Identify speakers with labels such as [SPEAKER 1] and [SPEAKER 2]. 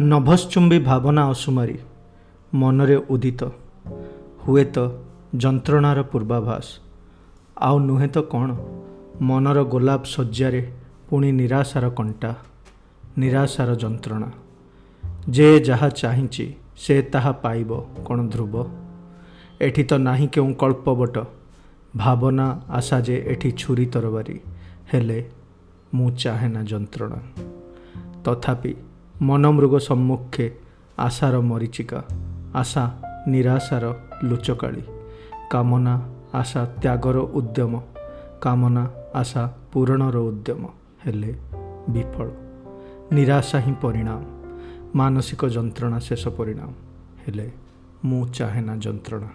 [SPEAKER 1] ନଭଶ୍ଚୁମ୍ବୀ ଭାବନା ଅସୁମାରୀ ମନରେ ଉଦିତ। ହୁଏତ ଯନ୍ତ୍ରଣାର ପୂର୍ବାଭାସ। ଆଉ ନୁହେଁ ତ କ'ଣ? ମନର ଗୋଲାପ ଶଯ୍ୟାରେ ପୁଣି ନିରାଶାର କଣ୍ଟା ନିରାଶାର ଯନ୍ତ୍ରଣା। ଯେ ଯାହା ଚାହିଁଛି ସେ ତାହା ପାଇବ କ'ଣ ଧ୍ରୁବ? ଏଠି ତ ନାହିଁ କେଉଁ କଳ୍ପବଟ। ଭାବନା ଆଶା ଯେ ଏଠି ଛୁରୀ ତରବାରୀ ହେଲେ ମୁଁ ଚାହେଁ ନା ଯନ୍ତ୍ରଣା। ତଥାପି ମନମୃଗ ସମ୍ମୁଖେ ଆଶାର ମରିଚିକା ଆଶା ନିରାଶାର ଲୁଚକାଳି କାମନା ଆଶା ତ୍ୟାଗର ଉଦ୍ୟମ କାମନା ଆଶା ପୂରଣର ଉଦ୍ୟମ ହେଲେ ବିଫଳ। ନିରାଶା ହିଁ ପରିଣାମ ମାନସିକ ଯନ୍ତ୍ରଣା ଶେଷ ପରିଣାମ ହେଲେ ମୁଁ ଚାହେଁ ନା ଯନ୍ତ୍ରଣା।